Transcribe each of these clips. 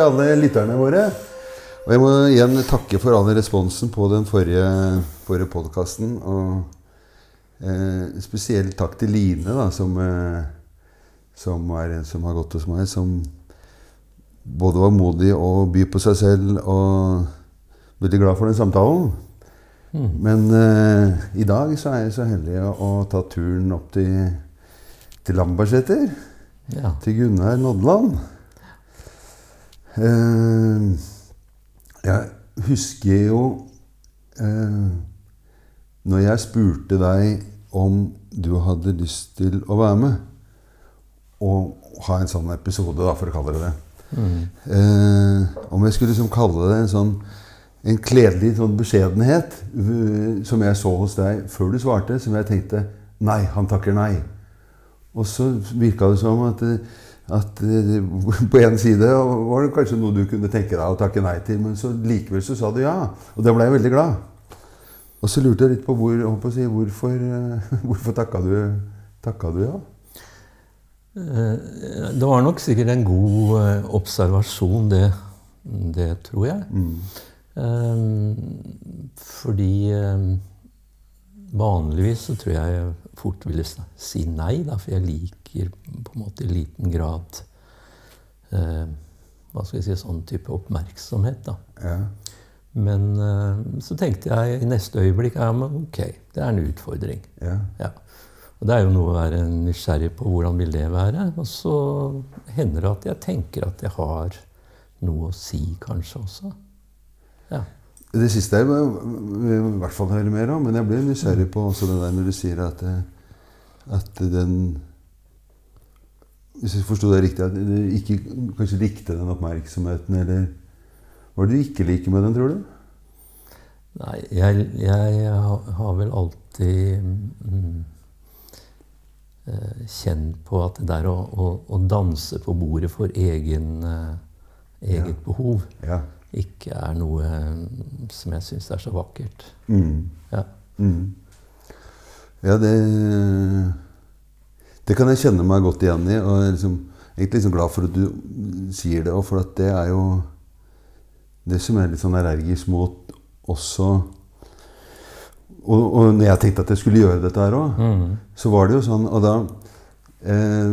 Til alle lytterne våre. Og jeg må igjen takke for all responsen på den forrige, forrige podkasten. Og eh, spesielt takk til Line, da, som, eh, som er en som har gått hos meg. Som både var modig og by på seg selv, og veldig glad for den samtalen. Men eh, i dag så er jeg så heldig å, å ta turen opp til, til Lambertseter. Ja. Til Gunnar Nodland. Eh, jeg husker jo eh, Når jeg spurte deg om du hadde lyst til å være med og ha en sånn episode, da, for å kalle det det. Eh, om jeg skulle liksom kalle det en sånn en kledelig sånn beskjedenhet uh, som jeg så hos deg før du svarte, som jeg tenkte Nei, han takker nei. Og så virka det som at, eh, at eh, på en side var det kanskje noe du kunne tenke deg å takke nei til, men så likevel så sa du ja. Og da ble jeg veldig glad. Og så lurte jeg litt på, hvor, si, hvorfor, eh, hvorfor takka du, takka du ja? Eh, Det var nok sikkert en god observasjon, det, det tror jeg. Mm. Fordi vanligvis så tror jeg jeg fort ville si nei, da, for jeg liker på en måte i liten grad eh, hva skal jeg si, sånn type oppmerksomhet. da. ja. Men eh, så tenkte jeg i neste øyeblikk ja, men ok, det er en utfordring. ja. Ja. Og det er jo noe å være nysgjerrig på hvordan vil det være. Og så hender det at jeg tenker at jeg har noe å si, kanskje også. Ja. Det siste jeg vil i hvert fall høre mer om, men jeg blir nysgjerrig på også det der når du sier at, eh, at den Hvis jeg forsto det riktig, at du ikke kanskje likte den oppmerksomheten, eller Hva er det du ikke liker med den, tror du? Nei, jeg, jeg har har vel alltid mm, eh, kjent på at det der å, å, å danse på bordet for egen, eh, eget Ja. behov Ja. Ikke er noe mm, som jeg syns er så vakkert. Mm. Ja. Mm. Ja, det Det kan jeg kjenne meg godt igjen i. Og jeg er liksom, egentlig liksom glad for at du sier det, og for at det er jo det som er litt sånn allergisk mot også og, og når jeg tenkte at jeg skulle gjøre dette her òg, Mm. så var det jo sånn Og da eh,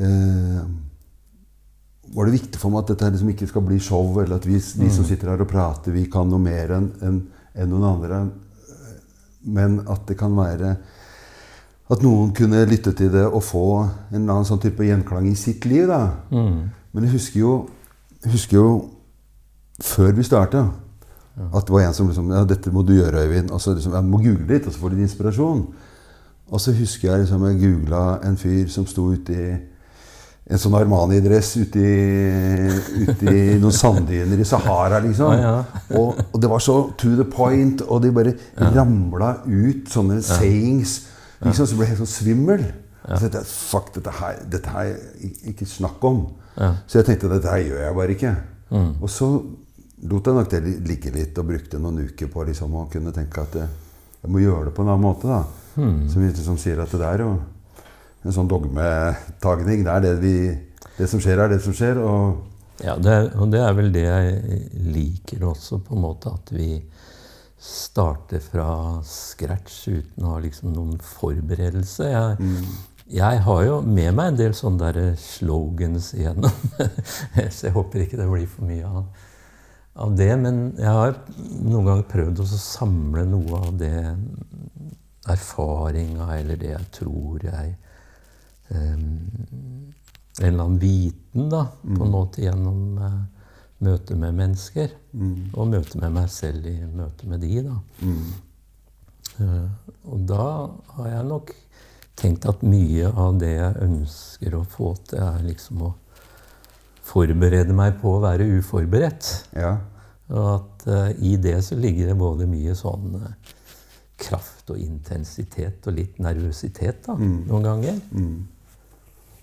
eh, var det viktig for meg at dette liksom ikke skal bli show, eller at vi, vi som sitter her og prater, vi kan noe mer enn en, en noen andre. Men at det kan være At noen kunne lytte til det og få en eller annen sånn type gjenklang i sitt liv. da. Mm. Men jeg husker jo, jeg husker jo før vi starta, at det var en som liksom Ja, dette må du gjøre, Øyvind. Og så liksom, jeg må google litt, og så får du inspirasjon. Og så husker jeg liksom jeg googla en fyr som sto ute i en sånn Armani-dress ute i, ute i noen sanddyner i Sahara, liksom. Ja, ja. Og, og det var så to the point, og de bare ramla ut sånne sayings liksom, så ble helt sånn svimmel. Og så tenkte jeg, Fuck, dette her, dette her ikke snakk om. Ja. Så jeg tenkte dette her gjør jeg bare ikke. Og så lot jeg nok det li- ligge litt og brukte noen uker på liksom, å kunne tenke at jeg, jeg må gjøre det på en annen måte. da. Som, som liksom sier at det der jo en sånn dogmetagning. Det er det vi Det som skjer, er det som skjer. Og Ja, det, er- og det er vel det jeg liker også, på en måte at vi starter fra scratch uten å ha liksom noen forberedelse. Jeg, jeg har jo med meg en del sånne der slogans igjennom, så jeg håper ikke det blir for mye av, av det. Men jeg har noen ganger prøvd å samle noe av det erfaringa eller det jeg tror jeg En eller annen viten, da, på en måte gjennom eh, møte med mennesker. Og møte med meg selv i møte med de, da. Eh, og da har jeg nok tenkt at mye av det jeg ønsker å få til, er liksom å forberede meg på å være uforberedt. ja. Og at uh, i det så ligger det både mye sånn uh, kraft og intensitet og litt nervøsitet da, noen ganger.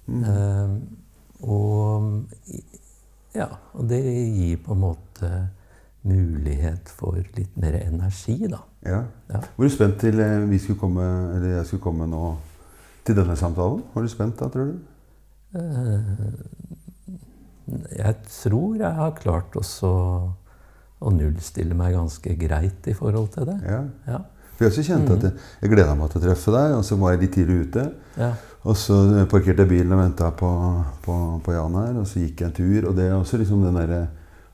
Eh, og ja, og det gir på en måte mulighet for litt mer energi, da. ja. Ja. Var du spent til eh, vi skulle komme, eller jeg skulle komme nå til denne samtalen? Var du spent da, tror du? Eh, jeg tror jeg har klart også å nullstille meg ganske greit i forhold til det. Ja. Ja. For jeg også kjente at jeg, jeg gleda meg til å treffe deg, og så var jeg litt tidlig ute. Ja. Og så parkerte jeg bilen og venta på, på, på Jan her, og så gikk jeg en tur. Og det er også liksom den derre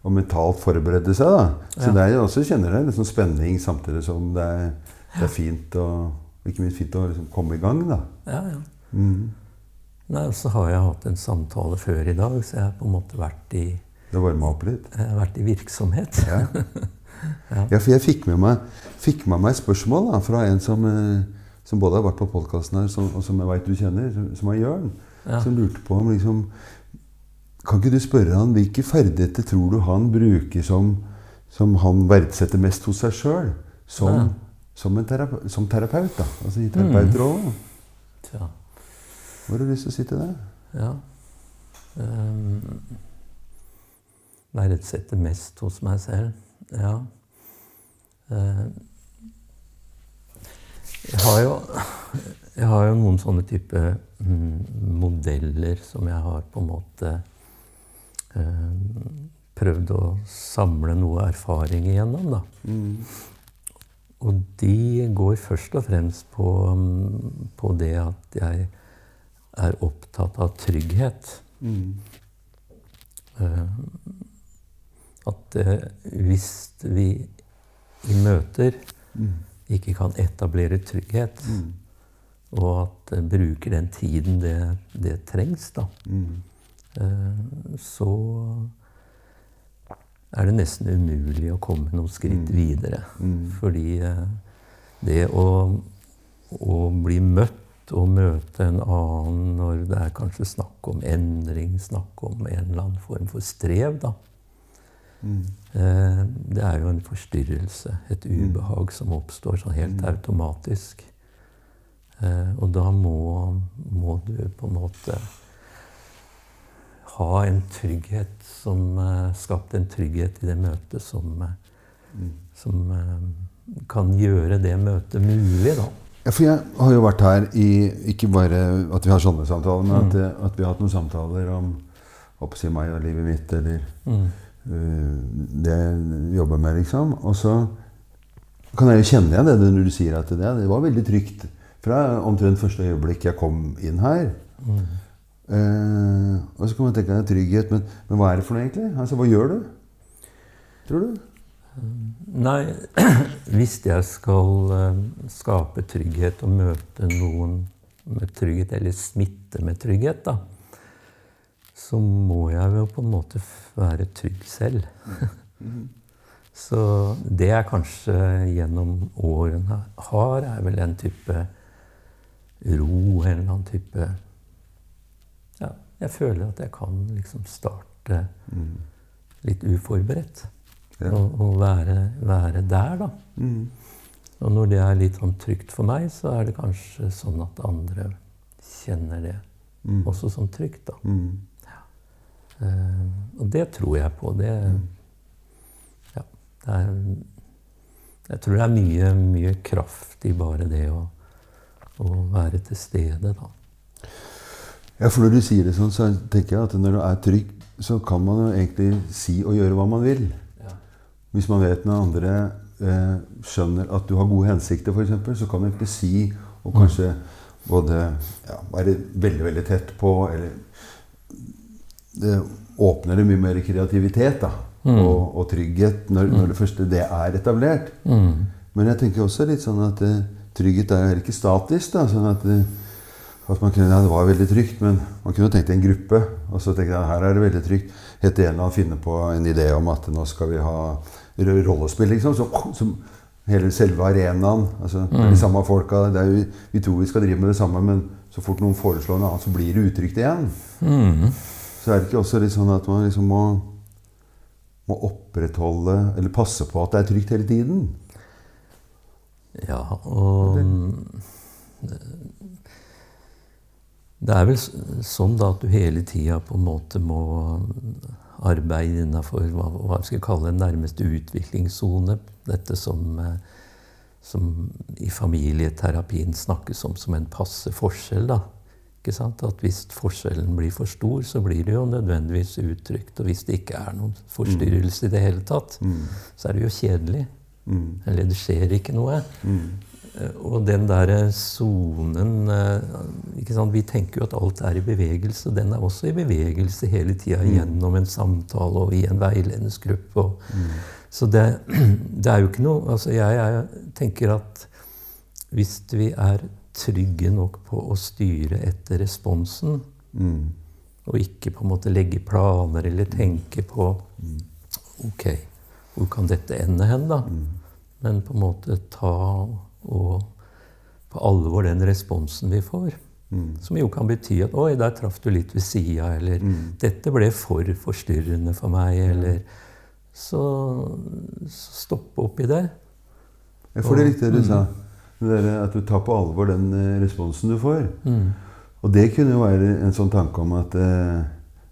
å mentalt forberede seg, da. Så Ja. det er også kjenner jeg liksom spenning samtidig som det er, det er fint og ikke minst fint å liksom komme i gang, da. ja, ja. Mm. Nei, og så har jeg hatt en samtale før i dag, så jeg har på en måte vært i, Det varma opp litt. jeg har vært i virksomhet. Ja. ja, for jeg fikk med meg, fikk med meg spørsmål da, fra en som, eh, som både har vært på podkasten her, som, og som jeg veit du kjenner, som, er Jørn. Ja. Som lurte på om liksom Kan ikke du spørre han hvilke ferdigheter tror du han bruker som, som han verdsetter mest hos seg sjøl? Som, Ja. som, terape, som terapeut, da. Altså i terapeutrollen. Mm. Hvor har du lyst til å si til det? Ja. Um, verdsetter mest hos meg selv. Ja. Eh, jeg har jo Jeg har jo noen sånne type mm, modeller som jeg har på en måte eh, prøvd å samle noe erfaring igjennom, da. Og de går først og fremst på, mm, på det at jeg er opptatt av trygghet. Eh, At eh, hvis vi i møter ikke kan etablere trygghet, og at eh, bruker den tiden det, det trengs, da, eh, så er det nesten umulig å komme noen skritt videre. Fordi det å, å bli møtt og møte en annen når det er kanskje snakk om endring, snakk om en eller annen form for strev, da. Eh, Det er jo en forstyrrelse, et ubehag som oppstår sånn helt automatisk. Eh, Og da må, må du på en måte ha en trygghet som skapte Skapt en trygghet i det møtet som, eh, som eh, kan gjøre det møtet mulig, da. Ja, for jeg har jo vært her i Ikke bare at vi har sånne samtaler, men at, eh, at vi har hatt noen samtaler om oppsi si meg og livet mitt, eller Mm. Det jeg jobber med, liksom. Og så kan jeg jo kjenne igjen det når du sier at det, det var veldig trygt fra omtrent første øyeblikk jeg kom inn her. Eh, og så kan man tenke deg trygghet, men, men hva er det for noe egentlig? Altså, Hva gjør du? Tror du? Nei, hvis jeg skal eh, skape trygghet og møte noen med trygghet, eller smitte med trygghet, da, så må jeg jo på en måte være trygg selv. så det jeg kanskje gjennom årene har, er vel en type ro, en eller annen type Ja, jeg føler at jeg kan liksom starte litt uforberedt. Ja. Og, og være, være der, da. Og når det er litt sånn trygt for meg, så er det kanskje sånn at andre kjenner det også som trygt, da. Mm. Eh, og det tror jeg på. Det, ja, det er Jeg tror det er mye, mye kraft i bare det å, å være til stede, da. Ja, for når du sier det sånn, så tenker jeg at når du er trygg, så kan man jo egentlig si og gjøre hva man vil. Ja. Hvis man vet når andre eh, skjønner at du har gode hensikter, f.eks., så kan du egentlig si og kanskje både ja, være veldig, veldig tett på, eller Det åpner det mye mer kreativitet da, og, og trygghet når, når det første det er etablert. Mm. Men jeg tenker også litt sånn at uh, trygghet er jo ikke statisk. da, sånn at, eh, at man kunne, ja, Det var veldig trygt, men man kunne tenkt en gruppe. Og så tenke at her er det veldig trygt. Helt en eller annen finne på en idé om at nå skal vi ha rollespill. liksom, som, som Hele selve arenaen. altså er De samme folka. det er jo, Vi tror vi skal drive med det samme, men så fort noen foreslår noe annet, så blir det utrygt igjen. Mm. Så er det ikke også litt sånn at man liksom må, må opprettholde, eller passe på at det er trygt hele tiden. Ja, og Det er vel sånn da at du hele tida på en måte må arbeide innafor hva, hva vi skal kalle en nærmeste utviklingssone. Dette som, eh, som i familieterapien snakkes om som en passe forskjell da? At hvis forskjellen blir for stor, så blir det jo nødvendigvis uttrykt. Og hvis det ikke er noen forstyrrelse i det hele tatt, så er det jo kjedelig. Eller det skjer ikke noe. Mm. Og den derre sonen eh? Vi tenker jo at alt er i bevegelse. Den er også i bevegelse hele tida gjennom en samtale og i en veiledningsgruppe. Og, Så det, det er jo ikke noe altså Jeg, jeg tenker at hvis vi er trygge nok på å styre etter responsen, og ikke på en måte legge planer eller tenke på Ok, hvor kan dette ende hen, da? Men på en måte ta og på alvor den responsen vi får. Som jo kan bety at 'oi, der traff du litt ved sida', eller 'dette ble for forstyrrende for meg', eller Så, så stoppe opp i det. Jeg får det riktig det du sa. At du tar på alvor den eh, responsen du får. Og det kunne jo være en sånn tanke om at eh,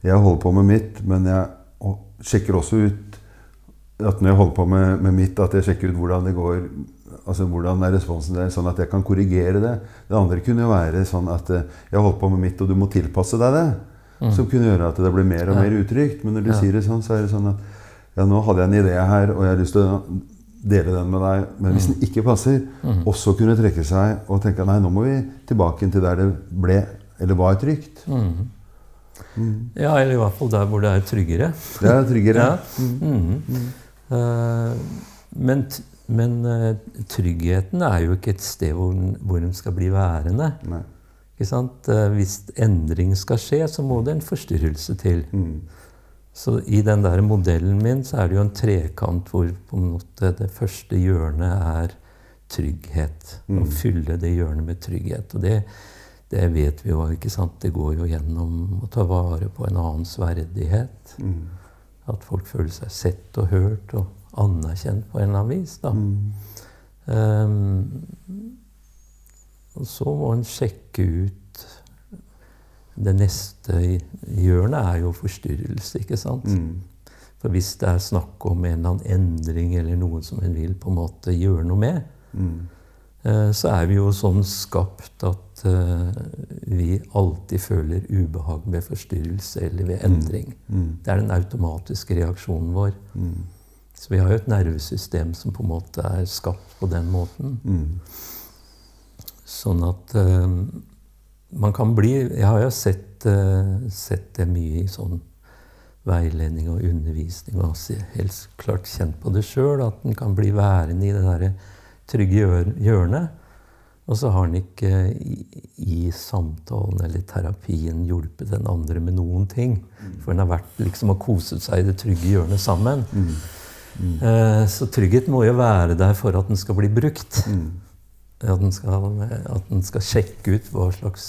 jeg holder på med mitt, men jeg sjekker også ut at når jeg holder på med, med mitt, at jeg sjekker ut hvordan det går altså hvordan er responsen der, sånn at jeg kan korrigere det. Det andre kunne jo være sånn at eh, jeg holder på med mitt, og du må tilpasse deg det. Som kunne gjøre at det blir mer og mer utrygt. Men når du Ja. sier det sånn, så er det sånn at ja, nå hadde jeg en idé her, og jeg har lyst til å dele den med deg. Men hvis den ikke passer, også kunne trekke seg og tenke nei, nå må vi tilbake til der det ble, eller var trygt. Ja, eller i hvert fall der hvor det er tryggere. Det er tryggere. Ja. mm. Eh, men men eh, tryggheten er jo ikke et sted hvor hvor den skal bli værende. Nei. Ikke sant? Eh, Hvis endring skal skje, så må det en forstyrrelse til. Mm. Så i den der modellen min så er det jo en trekant hvor på en måte det første hjørnet er trygghet. Å fylle det hjørnet med trygghet. Og det, det vet vi jo, ikke sant. Det går jo gjennom å ta vare på en annens verdighet. Mm. At folk føler seg sett og hørt og anerkjent på en eller annen vis. Da. Ehm, og så må en sjekke ut Det neste hjørnet er jo forstyrrelse, ikke sant? Mm. For hvis det er snakk om en eller annen endring eller noe som en vil på en måte gjøre noe med, Mm. eh, så er vi jo sånn skapt at eh, vi alltid føler ubehag ved forstyrrelse eller ved endring. Mm. Det er den automatiske reaksjonen vår. Mm. Så vi har jo et nervesystem som på en måte er skapt på den måten. Mm. Sånn at eh, man kan bli Jeg har jo sett, eh, sett det mye i sånn veiledning og undervisning, og også helt klart kjent på det sjøl, at en kan bli værende i det derre trygge hjørnet. Og så har en ikke i, i samtalen eller terapien hjulpet den andre med noen ting. For en har vært liksom og koset seg i det trygge hjørnet sammen. Eh, Så trygghet må jo være der for at den skal bli brukt. At den skal, at den skal sjekke ut hva slags,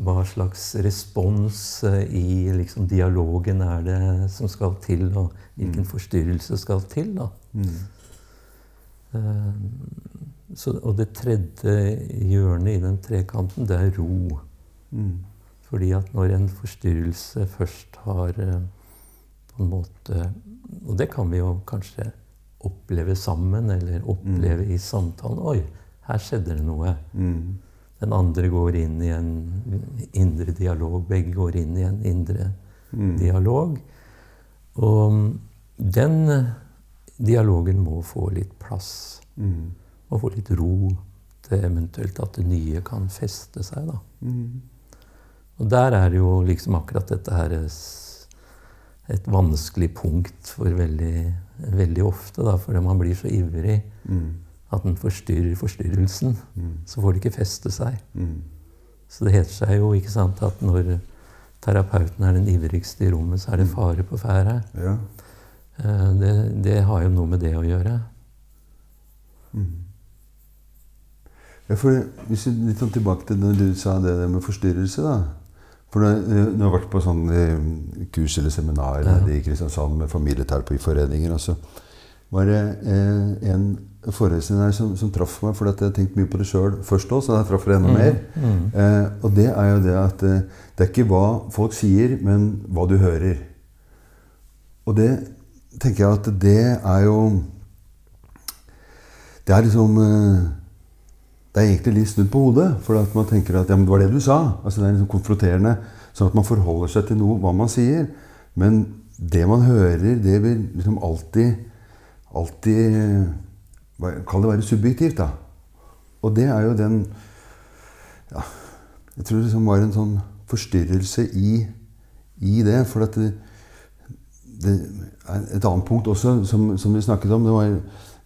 hva slags respons eh, i liksom, dialogen er det som skal til, og hvilken forstyrrelse skal til. Da. Mm. Så, og det tredje hjørnet i den trekanten, det er ro. Mm. Fordi at når en forstyrrelse først har eh, på en måte Og det kan vi jo kanskje oppleve sammen, eller oppleve i samtalen. Oi, her skjedde det noe. Mm. Den andre går inn i en indre dialog. Begge går inn i en indre dialog. Og den dialogen må få litt plass. Mm. Må få litt ro til eventuelt at det nye kan feste seg. da. Mm. Og der er det jo liksom akkurat dette her et vanskelig punkt for veldig, veldig ofte. da, Fordi man blir så ivrig Mm. At den forstyrrer forstyrrelsen. Så får det ikke feste seg. Mm. Så det heter seg jo ikke sant, at når terapeuten er den ivrigste i rommet, så er det fare på ferde. Ja. Eh, Det, det har jo noe med det å gjøre. Ja, for hvis vi litt sånn tilbake til når du sa det der med forstyrrelse, da. For når når har vært på sånn eh, kurs eller seminar Ja. i Kristiansand med familieterapiforeninger, og så var det eh, en forelesning som, som traff meg, fordi jeg har tenkt mye på det sjøl først òg, så da traff det enda mer. Eh, og det er jo det at eh, det er ikke hva folk sier, men hva du hører. Og det tenker jeg at det er jo Det er liksom eh, det er egentlig litt snudd på hodet. For at man tenker at ja, men det var det du sa. Altså Det er liksom konfronterende. Sånn at man forholder seg til noe, hva man sier. Men det man hører, det vil liksom alltid Alltid Kall det være subjektivt, da. Og det er jo den ja, Jeg tror det liksom var en sånn forstyrrelse i, i det. For at det, det et annet punkt også, som, som vi snakket om, det var,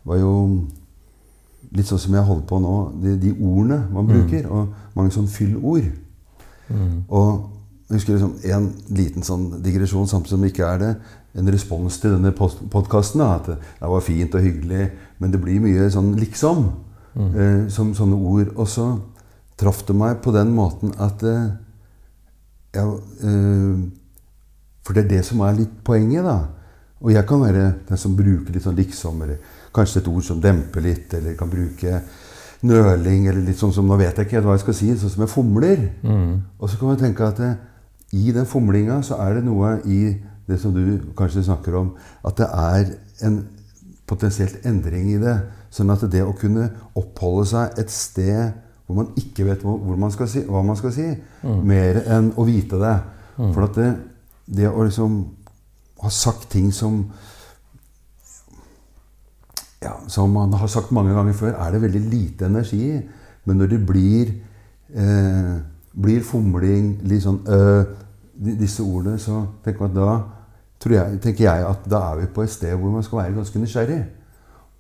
var jo litt sånn som jeg holder på nå. De, de ordene man bruker. Mm. Og mange sånn fyllord. Mm. Og jeg husker liksom en liten sånn digresjon, samtidig som det ikke er det. En respons til denne podkasten. At det, var fint og hyggelig. Men det blir mye sånn liksom. Mm. Eh, som sånne ord. Og så traff det meg på den måten at eh, ja, eh, For det er det som er litt poenget, da. Og jeg kan være den som bruker litt sånn liksom, eller kanskje et ord som demper litt, eller kan bruke nøling, eller litt sånn som Nå vet jeg ikke hva jeg skal si, sånn som jeg fomler. Mm. Og så kan man tenke at det, i den fomlinga så er det noe i det som du kanskje snakker om, at det er en potensielt endring i det. Sånn at det å kunne oppholde seg et sted hvor man ikke vet man si, hva man skal si, mm. mer enn å vite det. Mm. For at det, det å liksom ha sagt ting som ja, Som man har sagt mange ganger før, er det veldig lite energi i. Men når det blir, eh, blir fomling, litt sånn øh, disse ordene, så tenker, da, jeg, tenker jeg at da er vi på et sted hvor man skal være ganske nysgjerrig.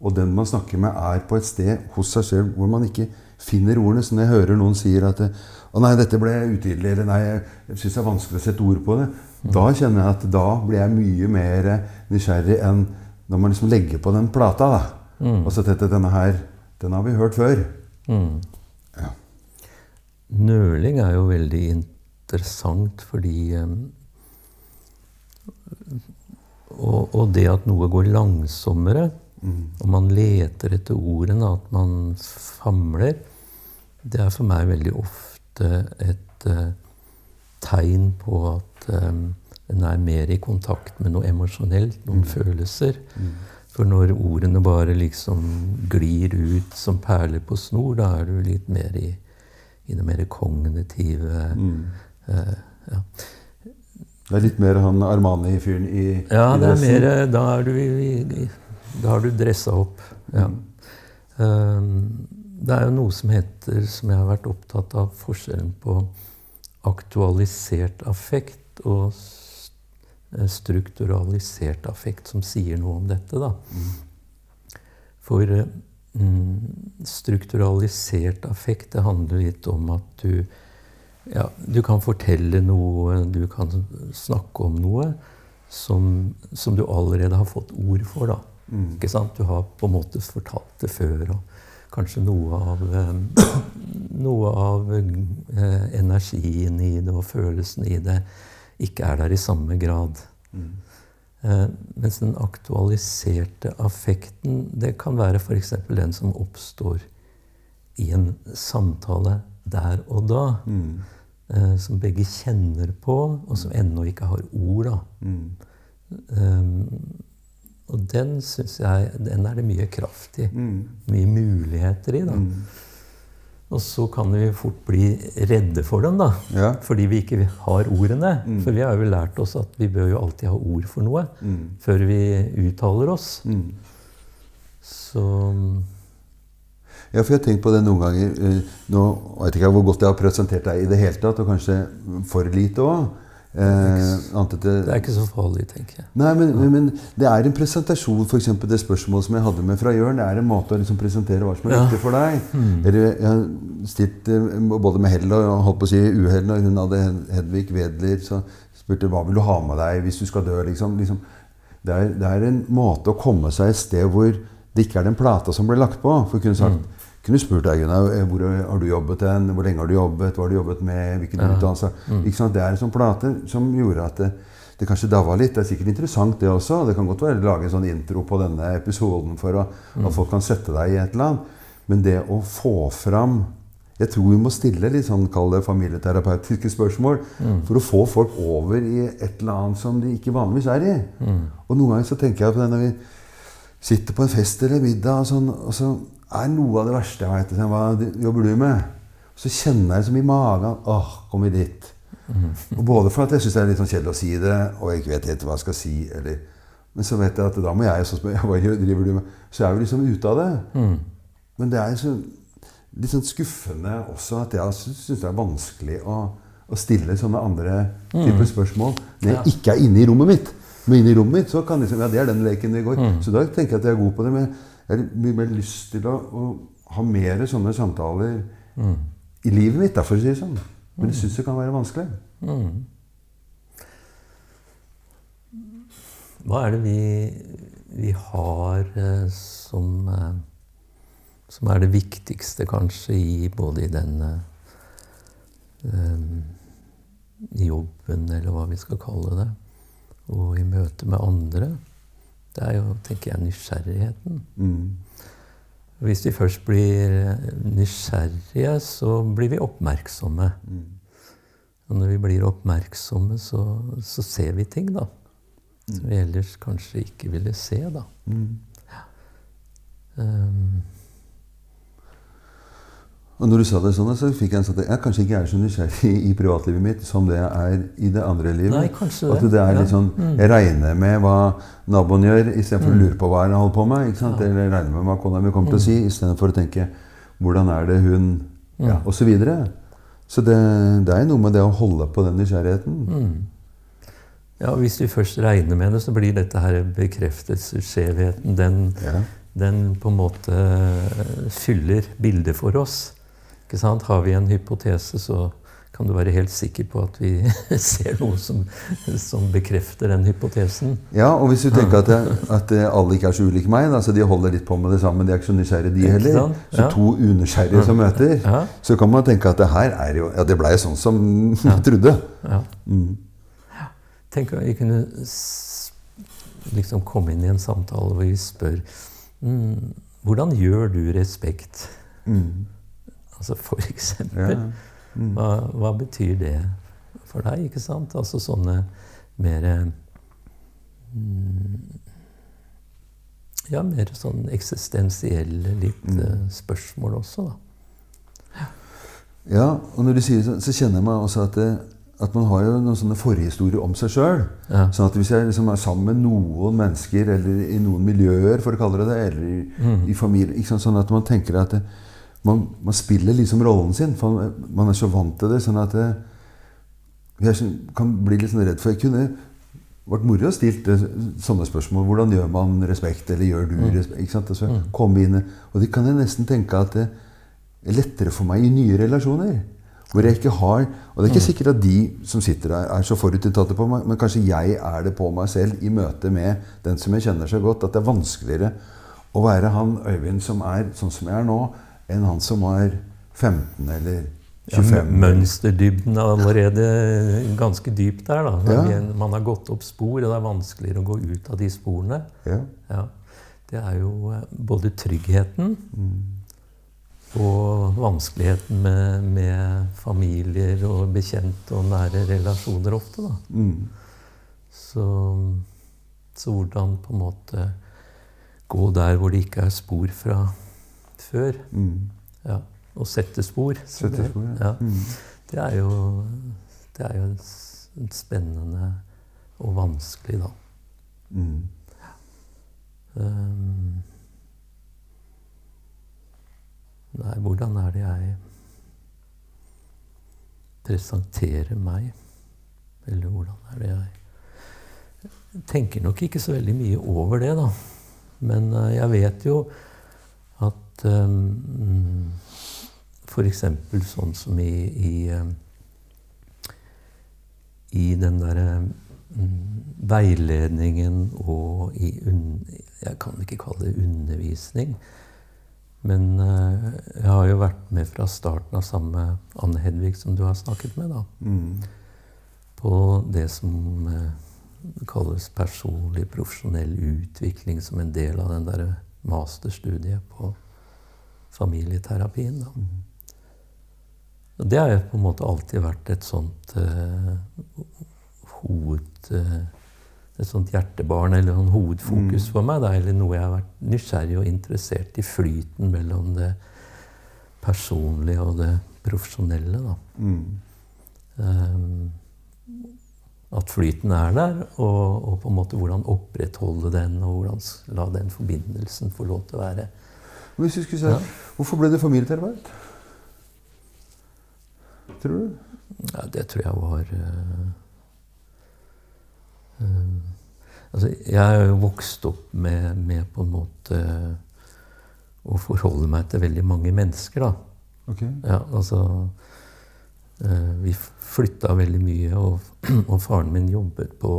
Og den man snakker med, er på et sted hos seg selv hvor man ikke finner ordene. Så når jeg hører noen sier at 'Å nei, dette ble utydelig', eller 'nei, jeg syns det er vanskelig å sette ord på det', mm. da kjenner jeg at da blir jeg mye mer nysgjerrig enn når man liksom legger på den plata. da. Mm. Og så dette, denne her, den har vi hørt før. Mm. Ja. Nøling er jo veldig interessant fordi um, og, og, det at noe går langsommere, mm. og man leter etter ordene, at man famler, det er for meg veldig ofte et uh, tegn på at um, en er mer i kontakt med noe emosjonelt, noen mm. følelser. Mm. For når ordene bare liksom glir ut som perler på snor, da er du litt mer i, i det mer kognitive mm. Uh, ja. Det er litt mer han Armani-fyren i Ja, i det er mer, da, er du, i, da har du dressa opp. Ja. Um, det er jo noe som heter, som jeg har vært opptatt av, forskjellen på aktualisert affekt og eh, strukturalisert affekt, som sier noe om dette. Da. Mm. For mm, strukturalisert affekt det handler litt om at du ja, du kan fortelle noe, du kan snakke om noe som, som du allerede har fått ord for. da. Mm. Ikke sant? Du har på en måte fortalt det før. og kanskje noe av, eh, noe av eh, energien i det og følelsen i det ikke er der i samme grad. Mm. Eh, mens den aktualiserte affekten, det kan være f.eks. den som oppstår i en samtale der og da. Mm. som begge kjenner på, og som ennå ikke har ord. da. Mm. Um, og den syns jeg den er det mye kraft i. Mm. Mye muligheter i. da. Mm. Og så kan vi fort bli redde for dem, da. Ja. Fordi vi ikke har ordene. Mm. For vi har jo lært oss at vi bør jo alltid ha ord for noe mm. før vi uttaler oss. Mm. Så ja, for jeg har tenkt på det noen ganger. Nå jeg vet ikke hvor godt jeg har presentert deg i det hele tatt, og kanskje for lite òg. Eh, det, det, er ikke så farlig, tenker jeg. Nei, men, ja. men det er en presentasjon, f.eks. det spørsmålet som jeg hadde med fra Jørn. Det er en måte å liksom presentere hva som er ja. viktig for deg. Mm. Jeg har stilt eh, både med hell og holdt på å si uhell når hun hadde Hedvig Wedler. Så spurte hva vil du ha med deg hvis du skal dø. Liksom, liksom. Det, er, det, er, en måte å komme seg et sted hvor det ikke er den plata som ble lagt på. For kun sagt mm kunne spurt deg Gunnar, eh, hvor har du jobbet hen, hvor lenge har du jobbet, hva har du jobbet med, hvilken ja. utdannelse mm. Det er en sånn plate som gjorde at det, det kanskje daua litt. Det er sikkert interessant, det også. Det kan godt være å lage en sånn intro på denne episoden for å, mm. at folk kan sette deg i et eller annet. Men det å få fram Jeg tror vi må stille litt sånn kall det familieterapeutiske spørsmål mm. for å få folk over i et eller annet som de ikke vanligvis er i. Mm. Og noen ganger så tenker jeg på det når vi sitter på en fest eller middag, og, sånn, og så er noe av det verste jeg vet. Hva jobber du med? Så kjenner jeg som i magen åh, kom vi dit. Og både for at jeg syns det er litt sånn kjedelig å si det, og jeg ikke vet helt hva jeg skal si. Eller, men så vet jeg at da må jeg også spørre hva driver du med? Så jeg er jo liksom ute av det. Mm. Men det er så, litt sånn skuffende også at jeg syns det er vanskelig å, å stille sånne andre typer spørsmål når jeg Ja. ikke er inne i rommet mitt. Men inne i rommet mitt så kan liksom, ja, det er den leken det går. Så da tenker jeg at jeg er god på det. Men jeg har mye mer lyst til å, å ha mer sånne samtaler i livet mitt, da, for å si det sånn. Men jeg syns det kan være vanskelig. Mm. Hva er det vi, vi har eh, som eh, Som er det viktigste, kanskje, i både i den eh, jobben, eller hva vi skal kalle det, og i møte med andre? Det er jo, tenker jeg, nysgjerrigheten. Mm. Hvis vi først blir nysgjerrige, så blir vi oppmerksomme. Og når vi blir oppmerksomme, så, så ser vi ting, da. Som vi ellers kanskje ikke ville se, da. Um, Og når du sa det sånn, så fikk jeg en sånn at jeg kanskje ikke er så nysgjerrig i privatlivet mitt som det jeg er i det andre livet. Nei, kanskje det. At det. er Mm. litt sånn, Jeg regner med hva naboen gjør, istedenfor å lure på hva han holder på med. ikke sant? Eller jeg regner med hva kona mi kommer til å si, Mm. istedenfor å tenke hvordan er det hun ja, Og så videre. Så det, det er noe med det å holde på den nysgjerrigheten. mm. ja, og hvis vi først regner med det, så blir dette her bekreftelsesskjevheten den, Ja. den på en måte fyller bildet for oss. Har vi en hypotese, så kan du være helt sikker på at vi ser noe som, som bekrefter den hypotesen. Ja, og hvis du tenker at, jeg, at alle ikke er så ulike meg, da, så de holder litt på med det samme, de er ikke så nysgjerrige de heller, sant? så Ja. to unysgjerrige som møter, Ja. så kan man tenke at det her er jo Ja, det blei sånn som jeg trodde. Ja. Mm. Tenk om vi kunne liksom komme inn i en samtale hvor vi spør mm, Hvordan gjør du respekt? Mm. Altså for Ja. eksempel. Mm. Hva, hva betyr det for deg? ikke sant? Altså sånne mer mm, Ja, mer sånn eksistensielle litt Mm. eh, spørsmål også, da. Ja, og når du sier det sånn, så kjenner jeg meg også at, det, at man har jo noen sånne forhistorier om seg sjøl. Ja. Sånn at hvis jeg liksom er sammen med noen mennesker, eller i noen miljøer, for å kalle det det, eller i, Mm. i familie ikke sant? Sånn at man tenker at det, man, man spiller liksom rollen sin. For man, er så vant til det. sånn at det, jeg sånn- kan bli litt sånn redd for Jeg kunne vært moro å stilt sånne spørsmål. Hvordan gjør man respekt, eller gjør du respekt? Ikke sant? Altså, komme inn, og det kan jeg nesten tenke at det er lettere for meg i nye relasjoner. Hvor jeg ikke har Og det er ikke sikkert at de som sitter der, er så forutinntatte på meg, men kanskje jeg er det på meg selv i møte med den som jeg kjenner så godt, at det er vanskeligere å være han Øyvind som er sånn som jeg er nå, enn han som var 15 eller Ja, 25. mønsterdybden er allerede ganske dyp der. da. Ja. Man har gått opp spor, og det er vanskeligere å gå ut av de sporene. Ja. Ja. Det er jo eh, både tryggheten og vanskeligheten med, med familier og bekjente og nære relasjoner ofte. da. Mm. Så, så hvordan på en måte gå der hvor det ikke er spor fra før. Mm. Ja. Og sette spor. Sette spor, ja. ja. Mm. Det er jo, det er jo spennende og vanskelig, da. Mm. Um, nei, hvordan er det jeg presenterer meg? Eller hvordan er det jeg Jeg tenker nok ikke så veldig mye over det, da. Men eh, jeg vet jo at um, F.eks. sånn som i, i um, i den derre mm, veiledningen og i Jeg kan ikke kalle det undervisning. Men eh, jeg har jo vært med fra starten av samme Anne Hedvig, som du har snakket med, da. Mm. På det som eh, kalles personlig, profesjonell utvikling som en del av den derre masterstudiet på familieterapien. Og det har jo på en måte alltid vært et sånt uh, hoved... Uh, et sånt hjertebarn eller sånn hovedfokus for meg. Da, eller noe jeg har vært nysgjerrig og interessert i flyten mellom det personlige og det profesjonelle. Da. Um, at flyten er der, og, og, på en måte hvordan opprettholde den, og hvordan la den forbindelsen få lov til å være. Hvis du skulle si, ja. Hvorfor ble det familieterapeut? Tror du? Ja, det tror jeg var uh, uh, Altså, jeg er jo vokst opp med, med, på en måte å forholde meg til veldig mange mennesker, da. Okay. Ja, altså uh, Vi flytta veldig mye, og, og, faren min jobbet på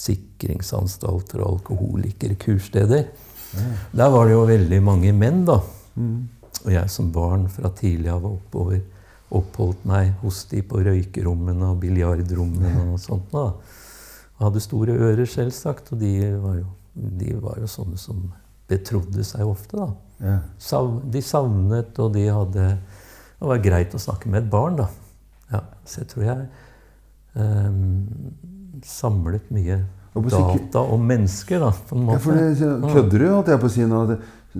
sikringsanstalter og alkoholikerkurssteder. Der var det jo veldig mange menn, da. Mm. Og jeg som barn fra tidlig av oppover oppholdt meg hos de på røykerommene og biljardrommene og sånt. da. Jeg hadde store ører, selvsagt, og de var, jo, de var jo sånne som betrodde seg ofte. da. Ja. Sav, de savnet, og de hadde Det var greit å snakke med et barn, da. Ja, så jeg tror jeg um, samlet mye data om mennesker, da, på en måte. Ja, for det, Kødder du, at jeg på å si nå?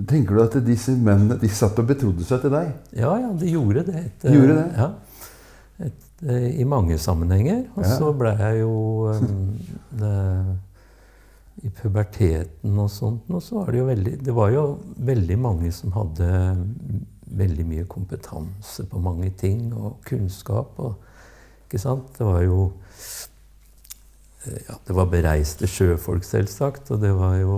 Tenker du at disse mennene de satt og betrodde seg til deg? Ja, ja, de gjorde det. Et, de gjorde det? Ja. Et, eh, I mange sammenhenger. Og ja. så ble jeg jo um, det, I puberteten og sånt og så var det jo veldig Det var jo veldig mange som hadde veldig mye kompetanse på mange ting og kunnskap. Og, ikke sant? Det var jo eh, ja, Det var bereiste sjøfolk, selvsagt. Og det var jo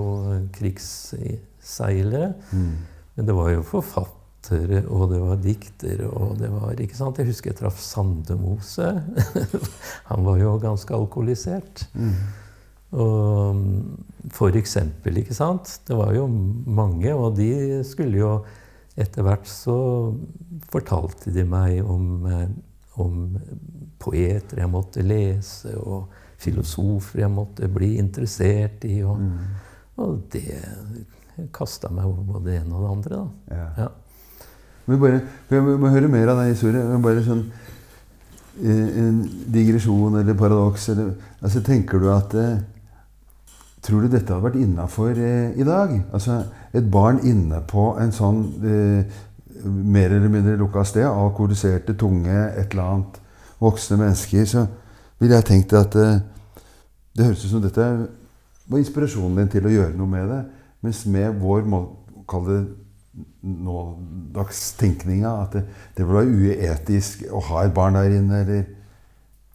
krigsseilere. Mm. Men det var jo forfattere, og det var diktere, og det var ikke sant? Jeg husker jeg traff Sandemose. Han var jo ganske alkoholisert. Mm. Og for eksempel, ikke sant? Det var jo mange, og de skulle jo Etter hvert så fortalte de meg om, eh, om poeter jeg måtte lese, og filosofer jeg måtte bli interessert i. Og, mm. og det kasta meg over både det ene og det andre. Da. Ja. Ja. Men bare, jeg må høre mer av den historien. Bare sånn eh, En digresjon eller paradoks eller, altså Tenker du at eh, Tror du dette hadde vært innafor eh, i dag? Altså et barn inne på en sånn eh, mer eller mindre lukka sted, alkoholiserte, tunge, et eller annet voksne mennesker, så ville jeg tenkt at eh, Det høres ut som dette var inspirasjonen din til å gjøre noe med det. Mens med vår kall det nådagstenkninga at det, det vil være uetisk å ha et barn der inne, eller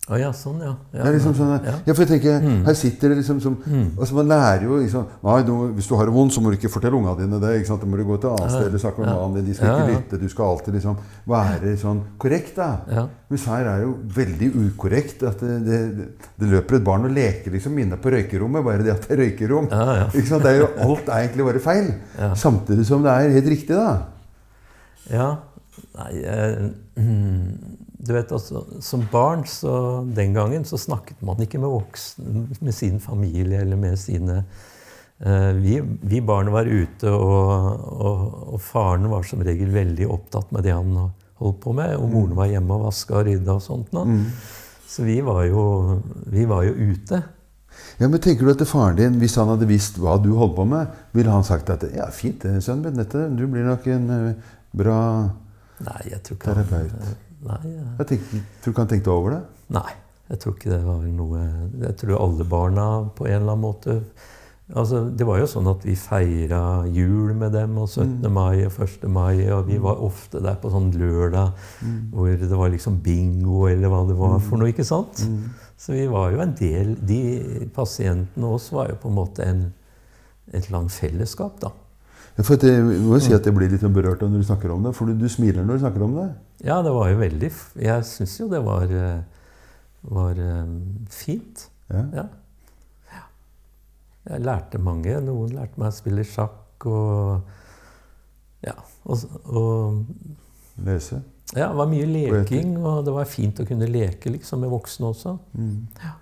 Oh, ja, sånn, ja. Ja, det er liksom sånn, ja. ja for jeg tenker, mm. Her sitter det liksom som, mm. altså Man lærer jo liksom, nei, du, Hvis du har det vondt, så må du ikke fortelle ungene dine det. ikke sant? Da må du gå til annet sted eller snakke med mannen din. De skal ikke lytte. Du skal alltid liksom være sånn korrekt. da. Mens her er jo veldig ukorrekt. at det, det, det, løper et barn og leker liksom inne på røykerommet. Bare det at det er røykerom. ikke sant? Det er jo, alt er egentlig bare feil. Samtidig som det er helt riktig, da. Ja. Nei, eh, mm du vet, altså, Som barn så, den gangen så snakket man ikke med voksne, med sin familie eller med sine uh, vi, vi barna var ute, og, og, og, faren var som regel veldig opptatt med det han holdt på med. Og moren var hjemme og vaska og rydda og sånt. Mm. Så vi var, jo, vi var jo ute. Ja, men tenker du at faren din, Hvis han hadde visst hva du holdt på med, ville han sagt at ja, fint, sønnen min, dette, du blir nok en uh, bra Nei, jeg tror ikke terapeut? Han, Nei, jeg tenkte, Tror ikke han tenkte over det? Nei. Jeg tror ikke det var noe Jeg tror alle barna på en eller annen måte altså, Det var jo sånn at vi feira jul med dem, og 17. Mm. mai og 1. mai. Og vi mm. var ofte der på sånn lørdag mm. hvor det var liksom bingo eller hva det var mm. for noe. ikke sant? Mm. Så vi var jo en del De pasientene og oss var jo på en måte en, et langt fellesskap, da. For jeg må si at jeg blir litt berørt når du snakker om det. For du, du, smiler når du snakker om det. Ja, det var jo veldig Jeg syns jo det var, eh, var um, fint. Ja. ja. Jeg lærte mange. Noen lærte meg å spille sjakk og Ja. Og, og Lese? Ja, det var mye leking, og det var fint å kunne leke liksom, med voksne også. Mm. Ja.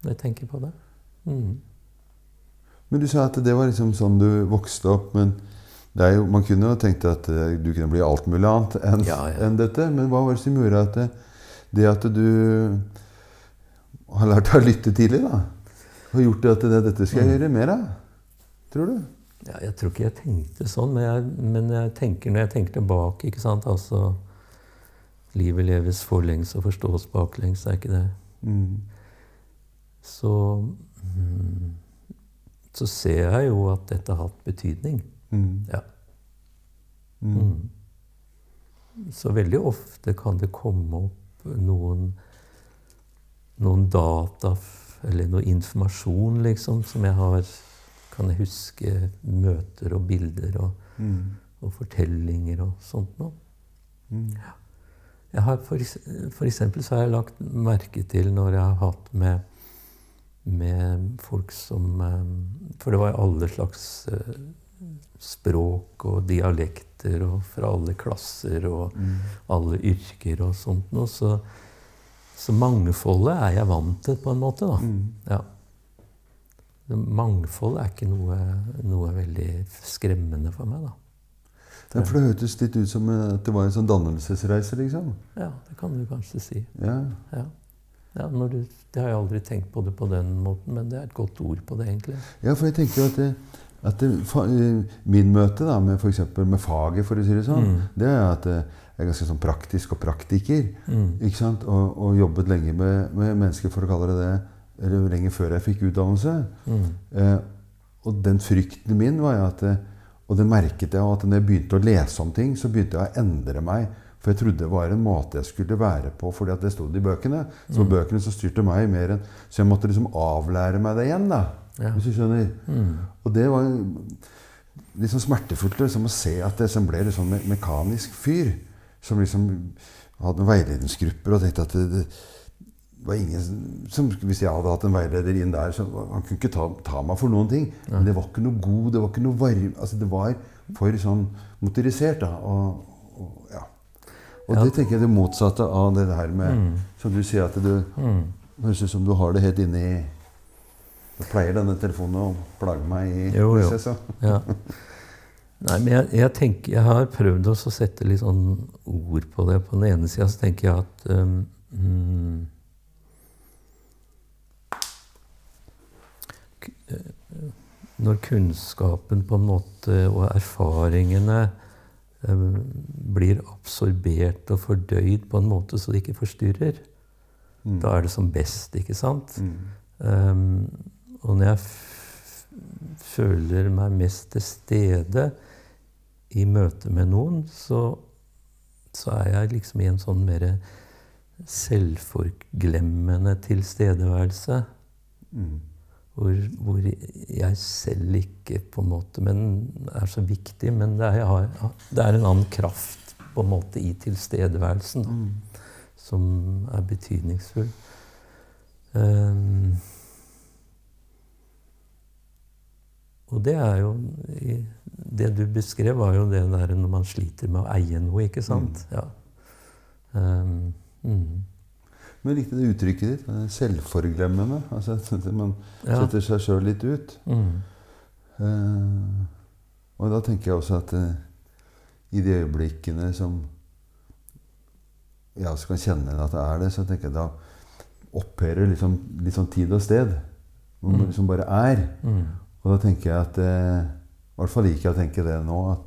Når jeg tenker på det. Mm. Men du sa at det var liksom sånn du vokste opp. men jo, Man kunne jo tenkt at eh, du kunne bli alt mulig annet enn ja, ja. en dette. Men hva var det som gjorde at det, det, at du har lært å lytte tidlig, da? har gjort det at det, dette skal jeg gjøre mer av? Tror du? Ja, jeg tror ikke jeg tenkte sånn, men jeg, men jeg tenker, når jeg tenker tilbake ikke sant, altså, Livet leves forlengs og forstås baklengs, er ikke det? Mm. Så mm, Så ser jeg jo at dette har hatt betydning. Mm. Ja. Mm. Mm. Så veldig ofte kan det komme opp noen noen data eller noe informasjon, liksom, som jeg har Kan jeg huske møter og bilder og, Mm. og fortellinger og sånt noe. Mm. Jeg har for, for eksempel så har jeg lagt merke til når jeg har hatt med, med folk som eh, For det var alle slags eh, språk og dialekter og fra alle klasser og Mm. alle yrker og sånt noe. Så, så mangfoldet er jeg vant til på en måte, da. Mm. Ja. Mangfold er ikke noe, noe veldig skremmende for meg, da. Ja, for det hørtes litt ut som eh, at det var en sånn dannelsesreise, liksom. Ja, det kan du kanskje si. Ja. Ja. Ja, når du, det har jeg aldri tenkt på det på den måten, men det er et godt ord på det, egentlig. Ja, for jeg tenker at, det, at det, min møte da, med, for med faget, for å si det sånn, Mm. det er at eh, jeg er ganske sånn praktisk og praktiker. Mm. ikke sant? Og, og jobbet lenge med, med mennesker, for å kalle det det, eller lenge før jeg fikk utdannelse. Mm. Eh, og den frykten min var jo at eh, Og det merket jeg at når jeg begynte å lese om ting, så begynte jeg å endre meg. For jeg trodde det var en måte jeg skulle være på fordi at det stod i bøkene. Så Mm. bøkene så styrte meg mer enn Så jeg måtte liksom avlære meg det igjen, da. Ja. Hvis du skjønner. Mm. Og det var liksom smertefullt liksom, å se at det som ble en sånn me mekanisk fyr. Som liksom hadde noen veiledningsgrupper og tenkte at det, det var ingen som, Hvis jeg hadde hatt en veileder inn der, så han kunne ikke ta, ta meg for noen ting. Men det var ikke noe god, det var ikke noe varm altså Det var for sånn motorisert, da. Og, og, ja. Og Ja. det tenker jeg er det motsatte av det her med Mm. Som du sier, at du Mm. høres ut som du har det helt inni Da pleier denne telefonen å plage meg i Jo, jo. hvis jeg. Ja. Nei, men jeg, jeg tenker, jeg har prøvd å sette litt sånn ord på det. På den ene sida så tenker jeg at um, mm, eh, Når kunnskapen på en måte og erfaringene blir absorbert og fordøyd på en måte så det ikke forstyrrer, Mm. da er det som best, ikke sant? Mm. Um, og når jeg føler meg mest til stede i møte med noen, så, så er jeg liksom i en sånn mer selvforglemmende tilstedeværelse. Mm. Hvor, hvor jeg selv ikke på en måte men er så viktig, men det er, har, det er en annen kraft på en måte i tilstedeværelsen. Da Mm. som er betydningsfull. Um, og det er jo Det du beskrev, var jo det der når man sliter med å eie noe, ikke sant? Ja. Um, mm. Men jeg likte det uttrykket ditt. Selvforglemmende. Altså man Ja. setter seg sjøl litt ut. Mm. Uh, og da tenker jeg også at uh, i de øyeblikkene som jeg også kan kjenne at det er det, så tenker jeg da opphører liksom, sånn tid og sted. Hvor man Mm. liksom bare er. Mm. Og da tenker jeg at uh, I hvert fall liker jeg å tenke det nå. At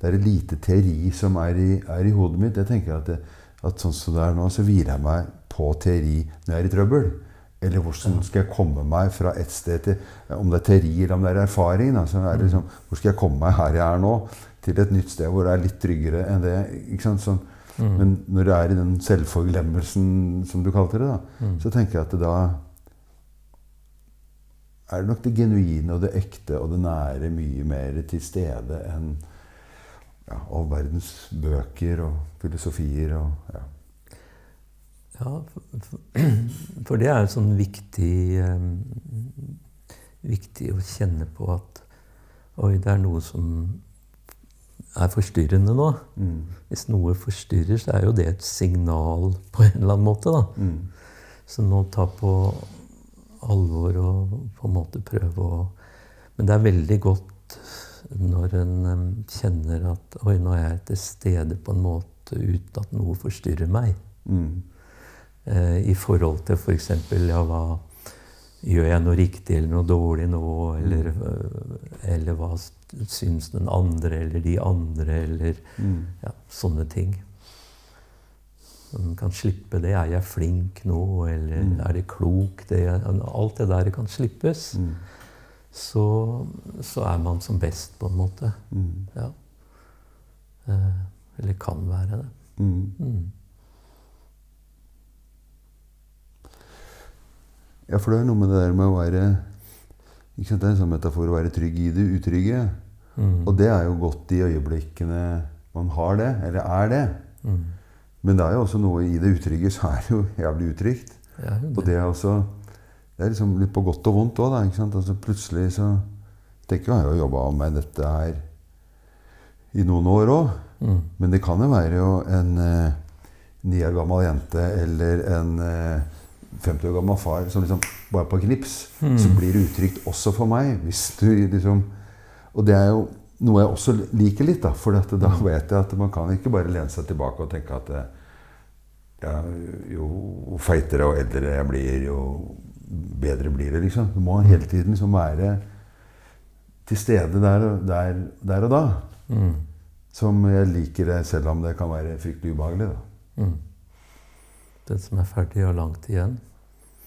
det er lite teori som er i, er i hodet mitt. Jeg tenker at, det, at sånn som det er nå, så hviler jeg meg på teori når jeg er i trøbbel. Eller hvordan skal jeg komme meg fra et sted til Om det er teori eller om det er erfaring. Da, så er det liksom, hvor skal jeg komme meg her jeg er nå, til et nytt sted hvor det er litt tryggere enn det. sånn. Mm. Men når du er i den selvforglemmelsen, som du kalte det, da, Mm. så tenker jeg at det da er det nok det genuine og det ekte og det nære mye mer til stede enn ja, all verdens bøker og filosofier og ja. Ja, for, for, det er jo sånn viktig um, Viktig å kjenne på at Oi, det er noe som er forstyrrende nå. Mm. Hvis noe forstyrrer, så er jo det et signal på en eller annen måte. da. Mm. Så nå ta på alvor og på en måte prøve å Men det er veldig godt når en kjenner at Oi, nå er jeg til stede på en måte uten at noe forstyrrer meg. Mm. Eh, I forhold til f.eks. For ja, hva, Gjør jeg noe riktig eller noe dårlig nå? Eller, øh, eller hva syns den andre eller de andre? Eller Mm. ja, sånne ting. Man kan slippe det. Er jeg flink nå? Eller Mm. er det klokt? Det, alt det der kan slippes. Mm. Så, så er man som best, på en måte. Mm. Ja. Eh, eller kan være det. Mm. Mm. Ja, for det er noe med det der med å være ikke sant, Det er en sånn metafor å være trygg i det utrygge. Mm. Og det er jo godt i øyeblikkene man har det, eller er det. Mm. Men det er jo også noe i det utrygge, så er det jo jævlig utrygt. Ja, Og det er også Det er liksom litt på godt og vondt òg, da. Altså plutselig så tenker jeg, jeg har jo jobba med dette her i noen år òg. Mm. Men det kan jo være jo en eh, ni år gammel jente eller en eh, 50 år gammel far som liksom bare på knips, Mm. så blir det utrygt også for meg. Hvis du liksom Og det er jo noe jeg også liker litt, da. For da Mm. vet jeg at man kan ikke bare lene seg tilbake og tenke at eh, ja, jo feitere og eldre jeg blir, jo bedre blir det, liksom. Du må hele tiden liksom være til stede der, og- der, der og da. Mm. Som jeg liker det, selv om det kan være fryktelig ubehagelig. da. Mm. Den som er ferdig, har langt igjen.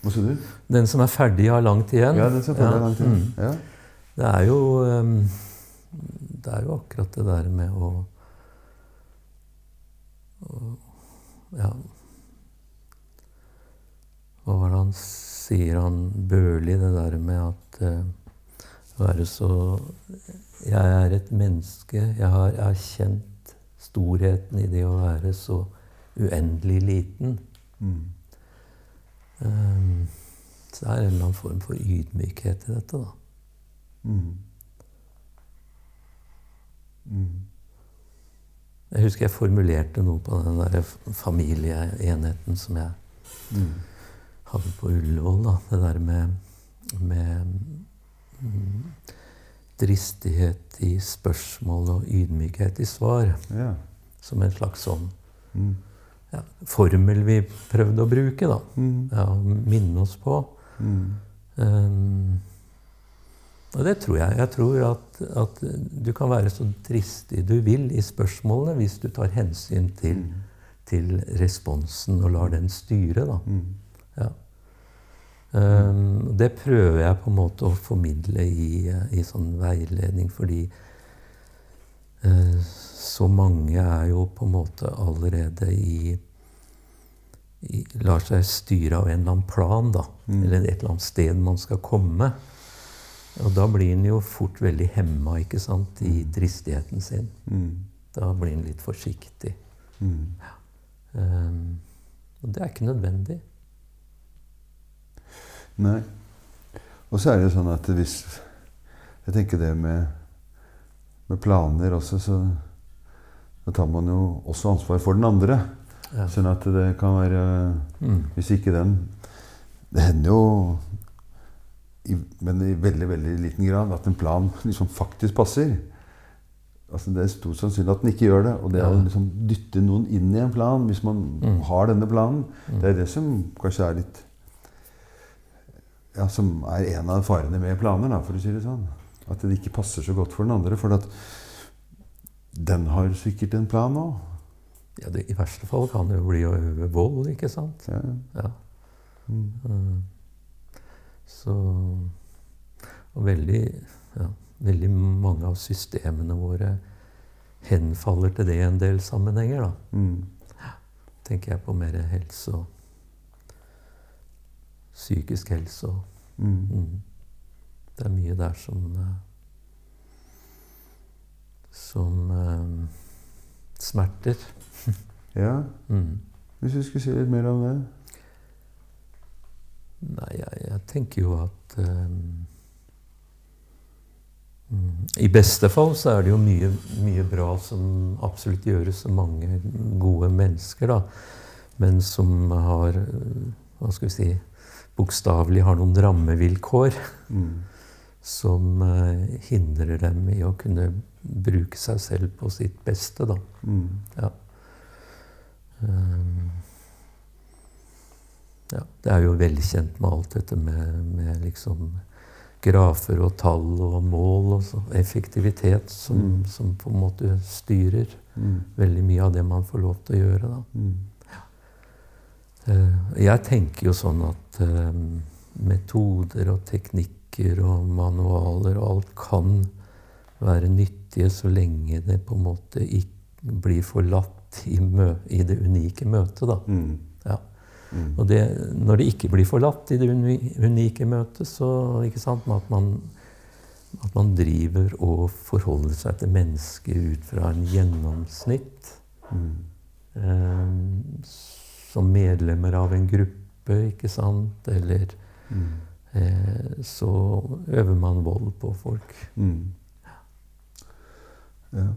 Hva sier du? Den som er ferdig, har langt igjen. Ja, den som er ferdig, Ja, langt igjen. mm. Ja. Det er jo um, Det er jo akkurat det der med å, å Ja Hva var det han sier, han Børli, det der med at uh, være så Jeg er et menneske. Jeg har erkjent storheten i det å være så uendelig liten. Mm. Um, så det er en eller annen form for ydmykhet i dette, da. Mm. Mm. Jeg husker jeg formulerte noe på den der familieenheten som jeg Mm. Hadde på Ullevål. Da. Det der med, med mm, dristighet i spørsmål og ydmykhet i svar. Ja. Som en slags sånn Mm. ja, formel vi prøvde å bruke. da. Mm. Ja, minne oss på. Mm. Um, og det tror jeg. Jeg tror at, at du kan være så dristig du vil i spørsmålene hvis du tar hensyn til, Mm. til responsen og lar den styre. Da. Mm. Ja. Um, det prøver jeg på en måte å formidle i, i sånn veiledning, fordi uh, så mange er jo på en måte allerede i, i Lar seg styre av en eller annen plan, da. Mm. Eller et eller annet sted man skal komme. Og da blir en jo fort veldig hemma ikke sant, i dristigheten sin. Mm. Da blir en litt forsiktig. Mm. Um, og det er ikke nødvendig. Nei. Og så er det jo sånn at hvis Jeg tenker det med, med planer også, så da tar man jo også ansvar for den andre. Ja. Sånn at det kan være Mm. Hvis ikke den Det hender jo i, Men i veldig veldig liten grad at en plan liksom faktisk passer. Altså Det er stor sannsynlig at den ikke gjør det. Og det Ja. å liksom dytte noen inn i en plan, hvis man Mm. har denne planen, Mm. det er det som kanskje er litt Ja, som er en av farene med planer, da, for å si det sånn. At det ikke passer så godt for den andre. For at den har sikkert en plan òg. Ja, det, I verste fall kan det jo bli å øve vold, ikke sant? Ja. Ja. Mm. Mm. Så Og veldig, ja, veldig mange av systemene våre henfaller til det i en del sammenhenger, da. Mm. Tenker jeg på mer helse og psykisk helse og Mm. mm. Det er mye der som eh, Som eh, smerter. ja. Mm. Hvis du skulle si litt mer om det? Nei, jeg, jeg tenker jo at mm, I beste fall så er det jo mye, mye bra som absolutt gjøres av mange gode mennesker, da. Men som har Hva skal vi si Bokstavelig har noen rammevilkår Mm. som eh, hindrer dem i å kunne bruke seg selv på sitt beste, da. Mm. Ja. Ehm, ja, det er jo velkjent med alt dette med, med liksom grafer og tall og mål og så, effektivitet som, Mm. som på en måte styrer Mm. veldig mye av det man får lov til å gjøre. da. Mm. Eh, Jeg tenker jo sånn at eh, metoder og teknikker og manualer og alt kan være nyttige så lenge det på en måte ikke blir forlatt i, i det unike møtet. da. Mm. Ja. Mm. Og det, når det ikke blir forlatt i det uni unike møtet, så ikke sant, at man, at man driver og forholder seg til mennesker ut fra en gjennomsnitt Mm. eh, som medlemmer av en gruppe, ikke sant? Eller Mm. eh, så øver man vold på folk. Mm. Ja.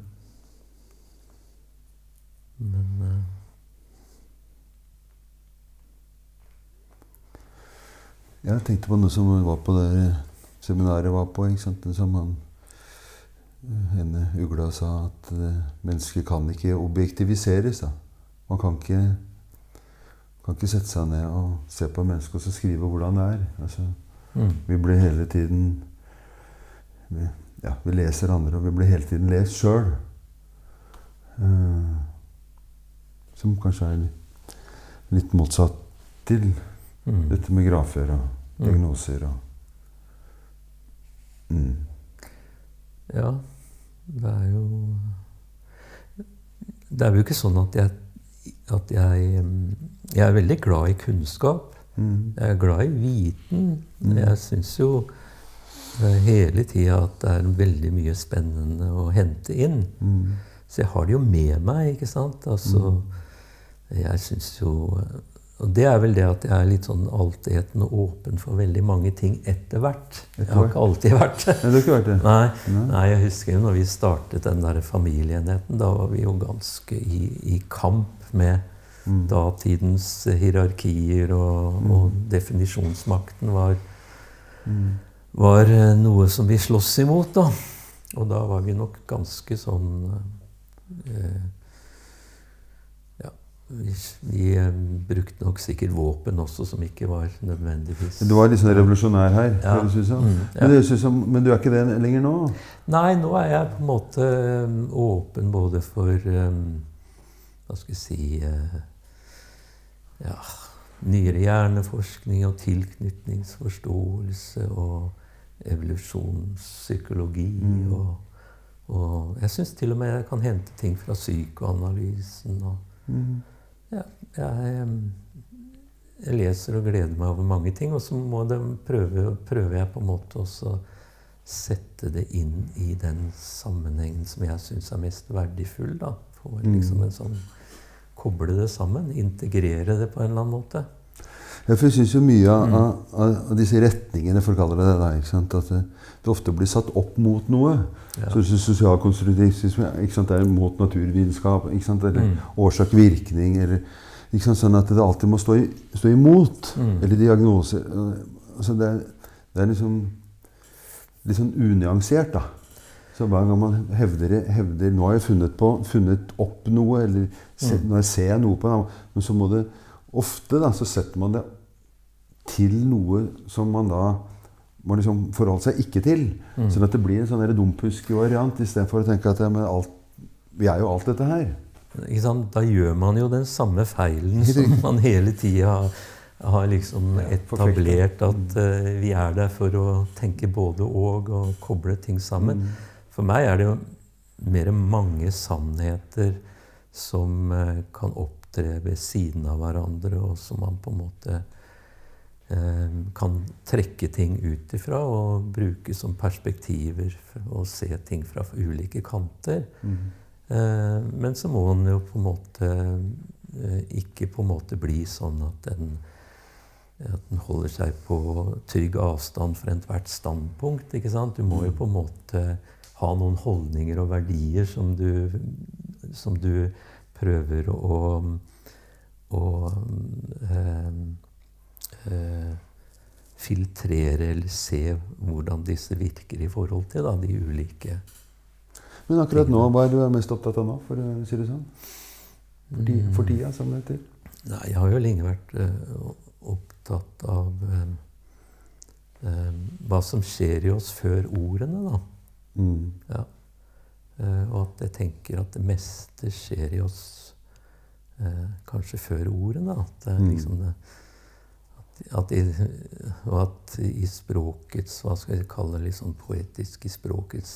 Men eh, Jeg tenkte på noe som var på det seminaret var på. ikke sant? Som han, henne ugla sa, at eh, mennesket kan ikke objektiviseres. da. Man kan ikke, kan ikke sette seg ned og se på mennesket og så skrive hvordan det er. Altså, mm, vi blir hele tiden vi, ja, vi leser andre, og vi blir hele tiden lest sjøl. som kanskje er litt, litt motsatt til mm. dette med grafer og Mm. diagnoser og mm. Ja, det er jo Det er jo ikke sånn at jeg, at jeg mm, Jeg er veldig glad i kunnskap. Mm. Jeg er glad i viten. Mm. Jeg syns jo eh, hele tida at det er veldig mye spennende å hente inn. Mm. Så jeg har det jo med meg, ikke sant. Altså, jeg syns jo Og det er vel det at jeg er litt sånn altetende åpen for veldig mange ting etter hvert. Jeg har ikke alltid vært det. Nei, det har ikke vært det. Nei. nei, jeg husker jo når vi startet den der familieenheten. Da var vi jo ganske i, i kamp med Mm. datidens hierarkier, og, og definisjonsmakten var, Mm. var eh, noe som vi sloss imot, da. Og da var vi nok ganske sånn eh, Ja, vi, vi eh, brukte nok sikkert våpen også som ikke var nødvendigvis Du var litt sånn revolusjonær her. Ja. det ut som. Mm, ja. Men, høres ut men du er ikke det lenger nå? Nei, nå er jeg på en måte um, åpen både for um, Hva skal jeg si uh, Ja, nyere hjerneforskning og tilknytningsforståelse og evolusjonspsykologi. Mm. Og, og jeg syns til og med jeg kan hente ting fra psykoanalysen. Og Mm. jeg, um, jeg leser og gleder meg over mange ting, og så må det prøve, prøver jeg på en måte også sette det inn i den sammenhengen som jeg syns er mest verdifull. da. Få liksom en sånn Koble det sammen. Integrere det på en eller annen måte. Ja, for jeg syns jo mye av, Mm. av, av disse retningene, for å kalle det det, ikke sant? at det, det ofte blir satt opp mot noe. Ja. Så, Sosialkonstruktivisme ikke sant? det er mot naturvitenskap. Eller Mm. årsak-virkning. eller ikke sant? Sånn at det alltid må stå, i, stå imot. Mm. Eller diagnoser. Altså det, er, det er liksom litt sånn unyansert, da. Så hver gang man hevder, hevder Nå har jeg funnet, på, funnet opp noe, eller se, Mm. nå ser jeg noe på det, men så må det Ofte da, så setter man det til noe som man da må liksom forholde seg ikke til. Mm. Sånn at det blir en sånn der dumpusk-variant istedenfor å tenke at ja, alt, vi er jo alt dette her. Ikke sant? Da gjør man jo den samme feilen som man hele tida har, har liksom etablert. At uh, vi er der for å tenke både og og koble ting sammen. Mm. For meg er det jo mer mange sannheter som eh, kan opptre ved siden av hverandre, og som man på en måte eh, kan trekke ting ut ifra og bruke som perspektiver å se ting fra ulike kanter. Mm. Eh, men så må den jo på en måte ikke på en måte bli sånn at den, at den holder seg på trygg avstand fra ethvert standpunkt. ikke sant? Du må jo på en måte ha noen holdninger og verdier som du, som du prøver å, å eh, eh, filtrere eller se hvordan disse virker i forhold til da, de ulike Men akkurat nå, hva er du mest opptatt av nå, for å si det sånn? For, ti, Mm. for tida, som det heter. Nei, jeg har jo lenge vært eh, opptatt av eh, eh, hva som skjer i oss før ordene, da. Mm. Ja. Eh, og at jeg tenker at det meste skjer i oss eh, kanskje før ordene. At det er Mm. liksom det at, at i, Og at i språkets Hva skal jeg kalle det? Litt sånn poetisk i språkets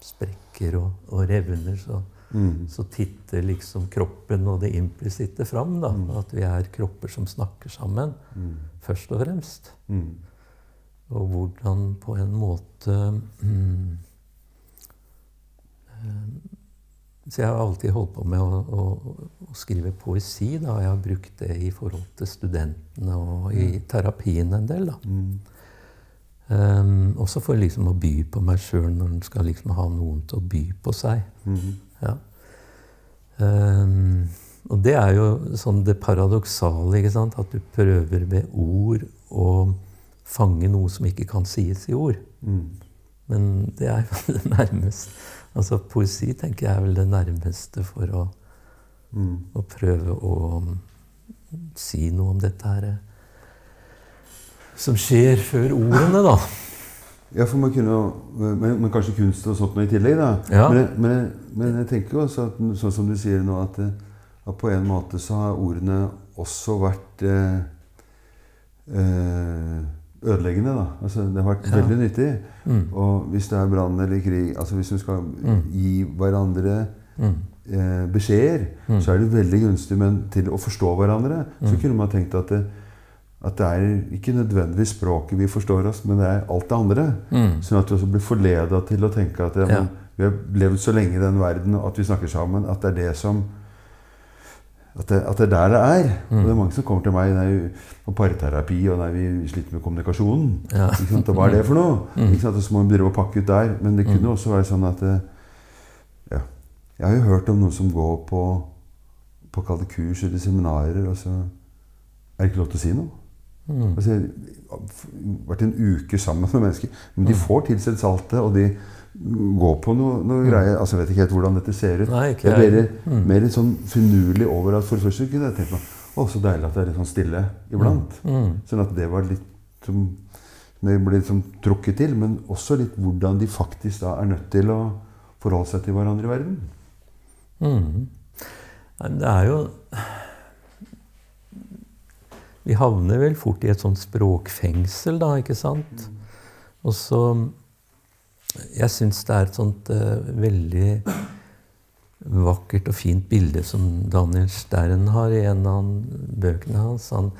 sprekker og, og revner, så, Mm. så titter liksom kroppen og det implisitte fram. da, Mm. At vi er kropper som snakker sammen, Mm. først og fremst. Mm. Og hvordan på en måte mm, eh, Så jeg har alltid holdt på med å, å, å skrive poesi. da, Jeg har brukt det i forhold til studentene og i terapien en del. da. Mm. Um, også for liksom å by på meg sjøl når en skal liksom ha noen til å by på seg. Mm. Ja. Um, og det er jo sånn det paradoksale, ikke sant? at du prøver ved ord å fange noe som ikke kan sies i ord. Mm. Men det er jo det nærmeste. Altså poesi tenker jeg er vel det nærmeste for å, Mm. å prøve å si noe om dette her eh, som skjer før ordene, da. Ja, for man kunne men, men kanskje kunst og sånt noe i tillegg, da. Ja. Men, men, men jeg tenker jo også at sånn som du sier nå, at, at på en måte så har ordene også vært eh, eh, ødeleggende, da. Altså, det har vært Ja. veldig nyttig. Mm. Og hvis det er brann eller krig altså Hvis du skal Mm. gi hverandre Mm. eh, beskjeder, Mm. så er det veldig gunstig men til å forstå hverandre. Så Mm. kunne man tenkt at det, at det er ikke nødvendigvis språket vi forstår oss, men det er alt det andre. Mm. Sånn at du også blir forleda til å tenke at Ja. men, vi har levd så lenge i den verden, og at vi snakker sammen, at det er det som at det, at det er der det er. Mm. Og det er mange som kommer til meg nei, på parterapi, og nei, vi sliter med kommunikasjonen. Ja. Og hva er det for noe? Mm. Og så må vi drive og pakke ut der. Men det kunne Mm. også være sånn at eh, ja, Jeg har jo hørt om noen som går på, på kurs eller seminarer, og så er det ikke lov til å si noe. Mm. Altså, jeg har vært en uke sammen med mennesker, men de Mm. får tilsendt saltet, og de går på noe, noe Mm. greier. Altså, jeg vet ikke helt hvordan dette ser ut. Nei, ikke jeg. blir Mm. mer litt sånn finurlig over at for det første kunne jeg tenkt meg Å, så deilig at det er litt sånn stille iblant. Mm. Sånn at det var litt som som jeg ble liksom trukket til, men også litt hvordan de faktisk da er nødt til å forholde seg til hverandre i verden. Mm. Det er jo Vi havner vel fort i et sånt språkfengsel, da, ikke sant? Og så Jeg syns det er et sånt uh, veldig vakkert og fint bilde som Daniel Stern har i en av bøkene hans. Han,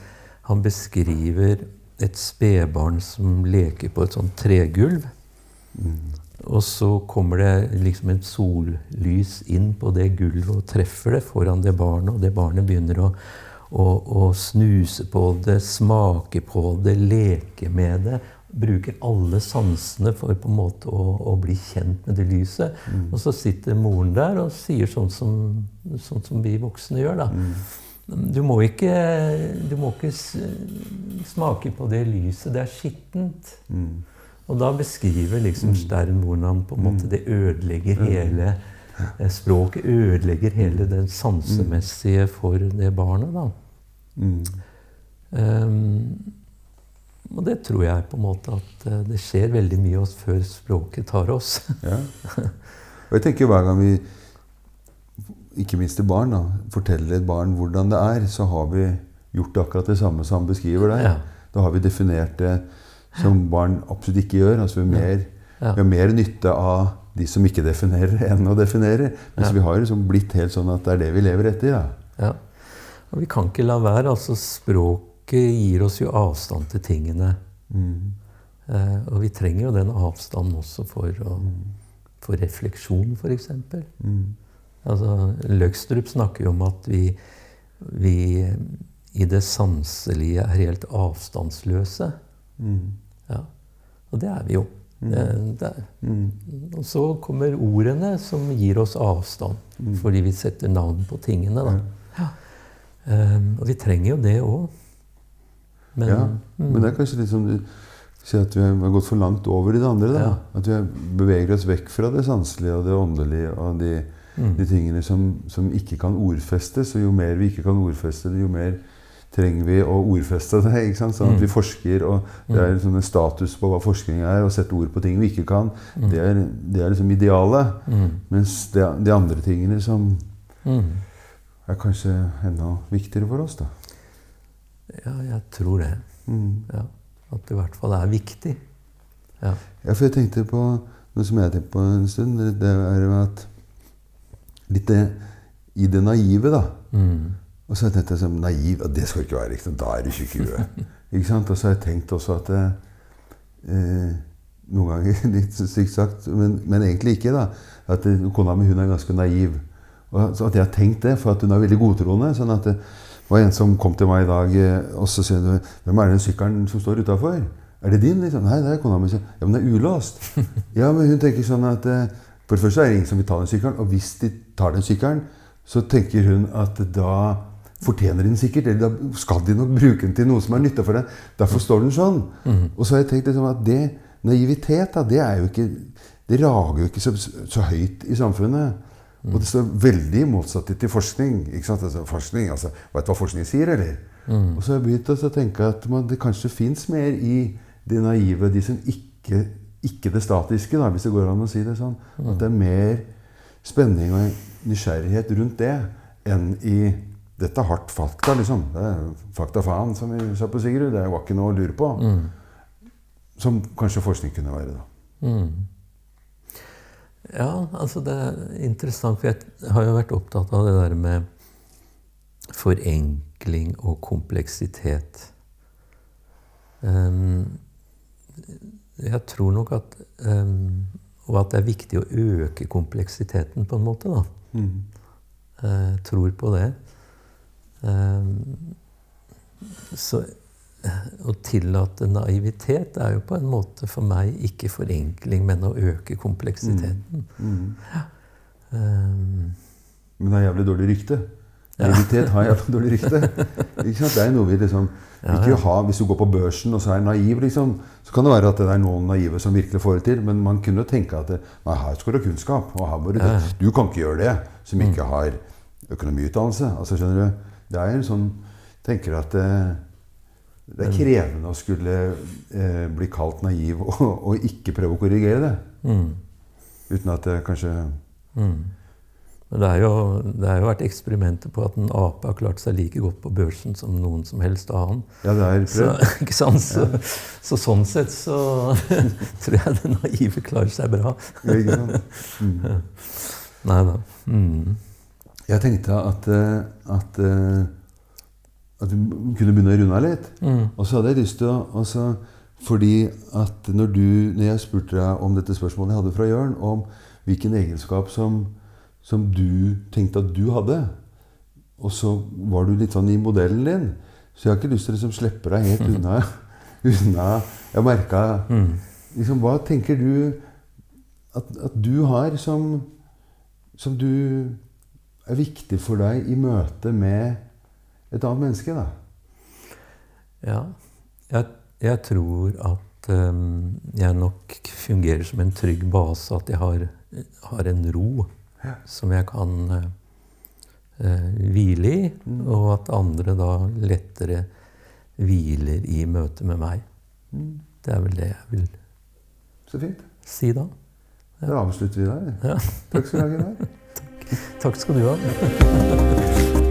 han beskriver et spedbarn som leker på et sånt tregulv. Og så kommer det liksom et sollys inn på det gulvet og treffer det foran det barnet, og det barnet begynner å, å, å snuse på det, smake på det, leke med det. Bruker alle sansene for på en måte å, å bli kjent med det lyset. Og så sitter moren der og sier sånn som, sånn som vi voksne gjør. da. Du må ikke, du må ikke smake på det lyset. Det er skittent. Mm. Og da beskriver liksom Stern hvordan på en måte det ødelegger hele eh, Språket ødelegger hele det sansemessige for det barnet. da. Mm. Og det tror jeg på en måte at eh, det skjer veldig mye oss før språket tar oss. Ja. Og jeg tenker hver gang vi, ikke minst til barn, da, forteller et barn hvordan det er, så har vi gjort akkurat det samme som han beskriver der. Ja. Da har vi definert det som barn absolutt ikke gjør. Altså vi har mer, Ja. vi har mer nytte av de som ikke definerer, enn å definere. Mens vi har liksom blitt helt sånn at det er det vi lever etter. Ja. Ja. Og vi kan ikke la være. altså Språket gir oss jo avstand til tingene. Mm. Eh, og vi trenger jo den avstanden også for, å, for refleksjon, f.eks. Mm. Altså, Løgstrup snakker jo om at vi, vi i det sanselige er helt avstandsløse. Mm. Ja. Og det er vi jo. Mm. er. Mm. Og så kommer ordene som gir oss avstand, Mm. fordi vi setter navn på tingene. da. Ja. Um, og vi trenger jo det òg. Men, Ja, mm, Men det er kanskje litt som du sier at vi har gått for langt over i det andre. Da. Ja. At vi beveger oss vekk fra det sanselige og det åndelige og de, mm, de tingene som, som ikke kan ordfestes. Og jo mer vi ikke kan ordfeste det, jo mer trenger vi å ordfeste det. ikke sant? Sånn at Mm. vi forsker, og det er liksom en status på hva forskning er, og sette ord på ting vi ikke kan. Det, er, det er liksom idealet. Mm. Mens det, de andre tingene som Mm. er kanskje enda viktigere for oss, da. Ja, jeg tror det. Mm. Ja. At det i hvert fall er viktig. Ja. Ja, for jeg tenkte på noe som jeg har tenkt på en stund. Det er jo at Litt det i det naive, da. Mm. Og så har jeg tenkt at sånn, naiv Det skal ikke være liksom, Da er du tjukk i huet. Ikke sant? Og så har jeg tenkt også at eh, Noen ganger litt stygt sagt, men, men egentlig ikke. da, At kona mi hun er ganske naiv. Og så at jeg har tenkt det, for at hun er veldig godtroende. sånn at det var en som kom til meg i dag, eh, og så sier du, 'Hvem er den sykkelen som står utafor?' 'Er det din?' liksom? 'Nei, det er kona mi.' 'Ja, men det er ulåst.' ja, men hun tenker sånn at eh, For det første er det ingen som vil ta den sykkelen. Og hvis de tar den sykkelen, så tenker hun at da fortjener de den sikkert. Eller da skal de nok bruke den til noe som er nytta for den. Derfor står den sånn. Og så har jeg tenkt liksom at det, naivitet, da, det er jo ikke Det rager jo ikke så, så høyt i samfunnet. Og det står veldig motsatt til forskning. ikke sant? Altså, forskning, altså, Vet du hva forskning sier, eller? Og så har jeg begynt å tenke at man, det kanskje fins mer i de naive, de som ikke, ikke det statiske, da, hvis det går an å si det sånn. At det er mer spenning og nysgjerrighet rundt det enn i dette er hardt fakta, liksom. Det er fakta faen, som vi sa på Sigrud. Det var ikke noe å lure på. Mm. Som kanskje forskning kunne være, da. Mm. Ja, altså det er interessant, for jeg har jo vært opptatt av det der med forenkling og kompleksitet. Ehm, jeg tror nok at ehm, Og at det er viktig å øke kompleksiteten, på en måte, da. Mm. Jeg tror på det. Ehm, så å tillate naivitet er jo på en måte for meg ikke forenkling, men å øke kompleksiteten. Mm. Ehm, Men det har jævlig dårlig rykte. Naivitet har jævlig dårlig rykte. Ikke sant? Det er noe vi liksom ikke ha, Hvis du går på børsen og så er naiv, liksom, så kan det være at det er noen naive som virkelig får det til. Men man kunne jo tenke at det, nei, her skal du ha kunnskap. og her må Du Ja. du kan ikke gjøre det som ikke har økonomiutdannelse. altså skjønner du, Det er en sånn tenker at eh, det er krevende å skulle eh, bli kalt naiv og, og ikke prøve å korrigere det. mm, Uten at det kanskje mm. Men det er, jo, det er jo vært eksperimenter på at en ape har klart seg like godt på børsen som noen som helst annen. Ja, det er Så, prøvd. ikke sant? Så, så sånn sett så tror jeg det naive klarer seg bra. Ja, ikke sant? Mm. Nei da. Mm. Jeg tenkte at, eh, at, eh, at vi kunne begynne å runde av litt. Mm. Og så hadde jeg lyst til å altså, Fordi at når, du, når jeg spurte deg om dette spørsmålet jeg hadde fra Jørn, om hvilken egenskap som, som du tenkte at du hadde, og så var du litt sånn i modellen din Så jeg har ikke lyst til å liksom slippe deg helt unna. unna. Jeg merka Mm. liksom, Hva tenker du at, at du har som, som du er viktig for deg i møte med et annet menneske? da? Ja. Jeg, jeg tror at um, jeg nok fungerer som en trygg base. At jeg har, har en ro Ja. som jeg kan eh, hvile i. Og at andre da lettere hviler i møte med meg. Mm. Det er vel det jeg vil Så fint. si da. Da avslutter vi der. Ja. Takk skal du ha. Geir. Takk skal du ha.